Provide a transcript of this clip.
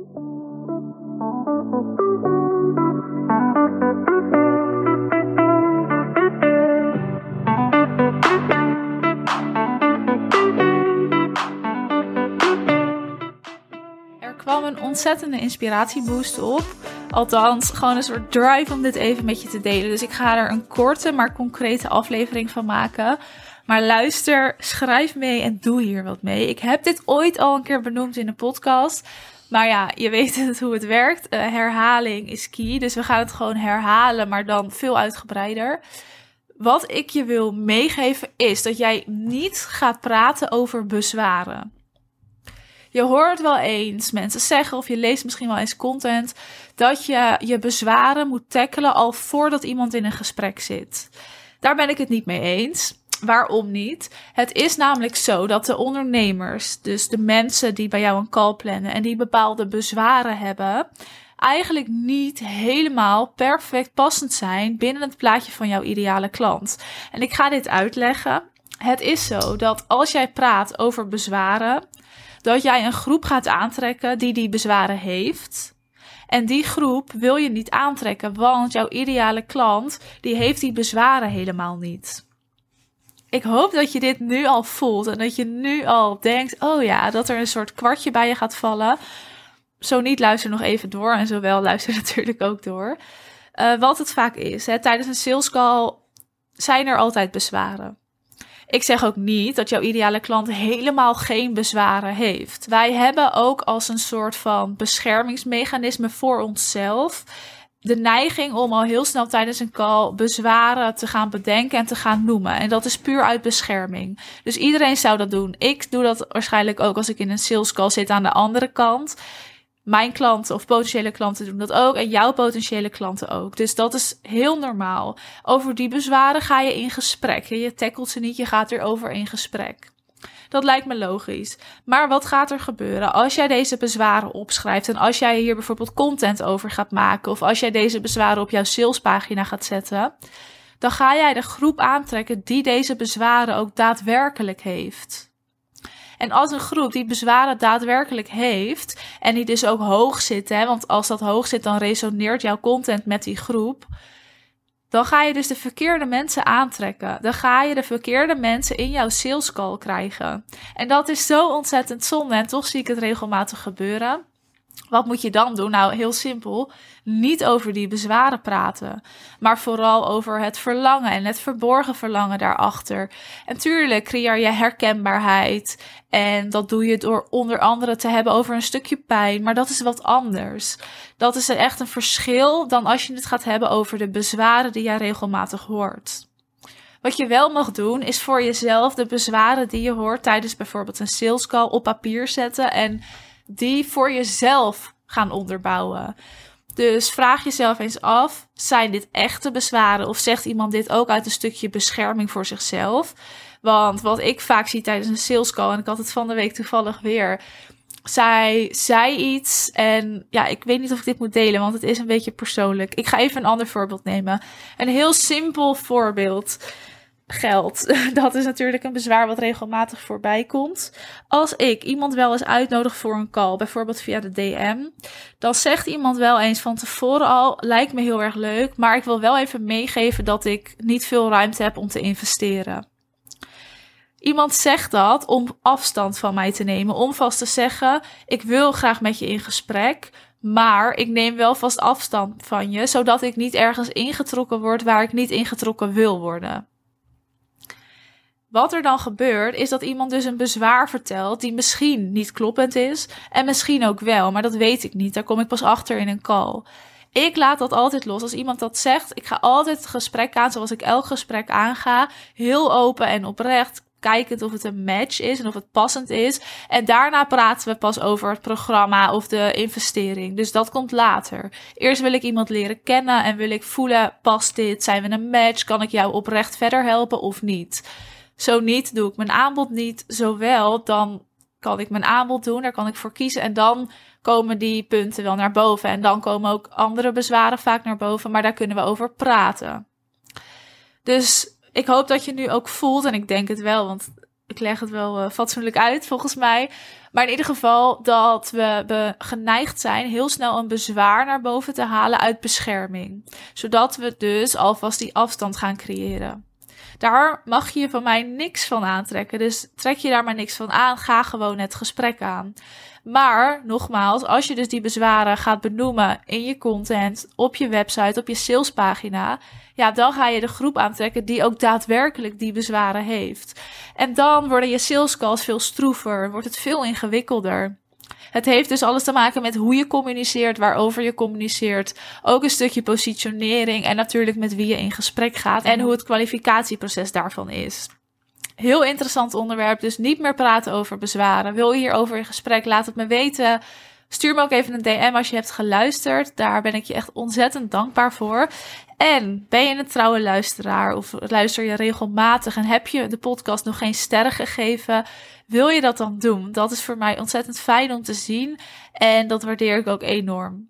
Er kwam een ontzettende inspiratieboost op. Althans, gewoon een soort drive om dit even met je te delen. Dus ik ga er een korte, maar concrete aflevering van maken. Maar luister, schrijf mee en doe hier wat mee. Ik heb dit ooit al een keer benoemd in een podcast. Maar ja, je weet het, hoe het werkt. Uh, herhaling is key. Dus we gaan het gewoon herhalen, maar dan veel uitgebreider. Wat ik je wil meegeven is dat jij niet gaat praten over bezwaren. Je hoort wel eens mensen zeggen, of je leest misschien wel eens content, dat je je bezwaren moet tackelen al voordat iemand in een gesprek zit. Daar ben ik het niet mee eens. Waarom niet? Het is namelijk zo dat de ondernemers, dus de mensen die bij jou een call plannen en die bepaalde bezwaren hebben, eigenlijk niet helemaal perfect passend zijn binnen het plaatje van jouw ideale klant. En ik ga dit uitleggen. Het is zo dat als jij praat over bezwaren, dat jij een groep gaat aantrekken die die bezwaren heeft. En die groep wil je niet aantrekken, want jouw ideale klant die heeft die bezwaren helemaal niet. Ik hoop dat je dit nu al voelt en dat je nu al denkt: oh ja, dat er een soort kwartje bij je gaat vallen. Zo niet, luister nog even door en zo wel, luister natuurlijk ook door. Uh, wat het vaak is, hè, tijdens een sales call zijn er altijd bezwaren. Ik zeg ook niet dat jouw ideale klant helemaal geen bezwaren heeft. Wij hebben ook als een soort van beschermingsmechanisme voor onszelf de neiging om al heel snel tijdens een call bezwaren te gaan bedenken en te gaan noemen. En dat is puur uit bescherming. Dus iedereen zou dat doen. Ik doe dat waarschijnlijk ook als ik in een sales call zit aan de andere kant. Mijn klanten of potentiële klanten doen dat ook en jouw potentiële klanten ook. Dus dat is heel normaal. Over die bezwaren ga je in gesprek. Je tackelt ze niet, je gaat erover in gesprek. Dat lijkt me logisch. Maar wat gaat er gebeuren als jij deze bezwaren opschrijft en als jij hier bijvoorbeeld content over gaat maken of als jij deze bezwaren op jouw salespagina gaat zetten? Dan ga jij de groep aantrekken die deze bezwaren ook daadwerkelijk heeft. En als een groep die bezwaren daadwerkelijk heeft en die dus ook hoog zit, hè, want als dat hoog zit, dan resoneert jouw content met die groep. Dan ga je dus de verkeerde mensen aantrekken. Dan ga je de verkeerde mensen in jouw sales call krijgen. En dat is zo ontzettend zonde. En toch zie ik het regelmatig gebeuren. Wat moet je dan doen? Nou, heel simpel. Niet over die bezwaren praten, maar vooral over het verlangen en het verborgen verlangen daarachter. En tuurlijk creëer je herkenbaarheid. En dat doe je door onder andere te hebben over een stukje pijn, maar dat is wat anders. Dat is echt een verschil dan als je het gaat hebben over de bezwaren die jij regelmatig hoort. Wat je wel mag doen, is voor jezelf de bezwaren die je hoort tijdens bijvoorbeeld een sales call op papier zetten en die voor jezelf gaan onderbouwen. Dus vraag jezelf eens af: zijn dit echte bezwaren of zegt iemand dit ook uit een stukje bescherming voor zichzelf? Want wat ik vaak zie tijdens een sales call, en ik had het van de week toevallig weer. Zij zei iets en ja, ik weet niet of ik dit moet delen, want het is een beetje persoonlijk. Ik ga even een ander voorbeeld nemen. Een heel simpel voorbeeld geld. Dat is natuurlijk een bezwaar wat regelmatig voorbij komt. Als ik iemand wel eens uitnodig voor een call, bijvoorbeeld via de DM, dan zegt iemand wel eens van tevoren al: lijkt me heel erg leuk, maar ik wil wel even meegeven dat ik niet veel ruimte heb om te investeren. Iemand zegt dat om afstand van mij te nemen, om vast te zeggen: ik wil graag met je in gesprek, maar ik neem wel vast afstand van je, zodat ik niet ergens ingetrokken word waar ik niet ingetrokken wil worden. Wat er dan gebeurt, is dat iemand dus een bezwaar vertelt die misschien niet kloppend is en misschien ook wel, maar dat weet ik niet. Daar kom ik pas achter in een call. Ik laat dat altijd los. Als iemand dat zegt, ik ga altijd het gesprek aan zoals ik elk gesprek aanga. Heel open en oprecht. Kijkend of het een match is en of het passend is. En daarna praten we pas over het programma of de investering. Dus dat komt later. Eerst wil ik iemand leren kennen en wil ik voelen: past dit? Zijn we een match? Kan ik jou oprecht verder helpen of niet? Zo niet, doe ik mijn aanbod niet. Zowel, dan kan ik mijn aanbod doen, daar kan ik voor kiezen. En dan komen die punten wel naar boven. En dan komen ook andere bezwaren vaak naar boven, maar daar kunnen we over praten. Dus ik hoop dat je nu ook voelt, en ik denk het wel, want ik leg het wel uh, fatsoenlijk uit volgens mij. Maar in ieder geval dat we geneigd zijn heel snel een bezwaar naar boven te halen uit bescherming. Zodat we dus alvast die afstand gaan creëren. Daar mag je van mij niks van aantrekken. Dus trek je daar maar niks van aan. Ga gewoon het gesprek aan. Maar nogmaals, als je dus die bezwaren gaat benoemen in je content, op je website, op je salespagina, ja, dan ga je de groep aantrekken die ook daadwerkelijk die bezwaren heeft. En dan worden je sales calls veel stroever, wordt het veel ingewikkelder. Het heeft dus alles te maken met hoe je communiceert, waarover je communiceert. Ook een stukje positionering en natuurlijk met wie je in gesprek gaat en hoe het kwalificatieproces daarvan is. Heel interessant onderwerp, dus niet meer praten over bezwaren. Wil je hierover in gesprek? Laat het me weten. Stuur me ook even een DM als je hebt geluisterd. Daar ben ik je echt ontzettend dankbaar voor. En ben je een trouwe luisteraar of luister je regelmatig en heb je de podcast nog geen sterren gegeven? Wil je dat dan doen? Dat is voor mij ontzettend fijn om te zien en dat waardeer ik ook enorm.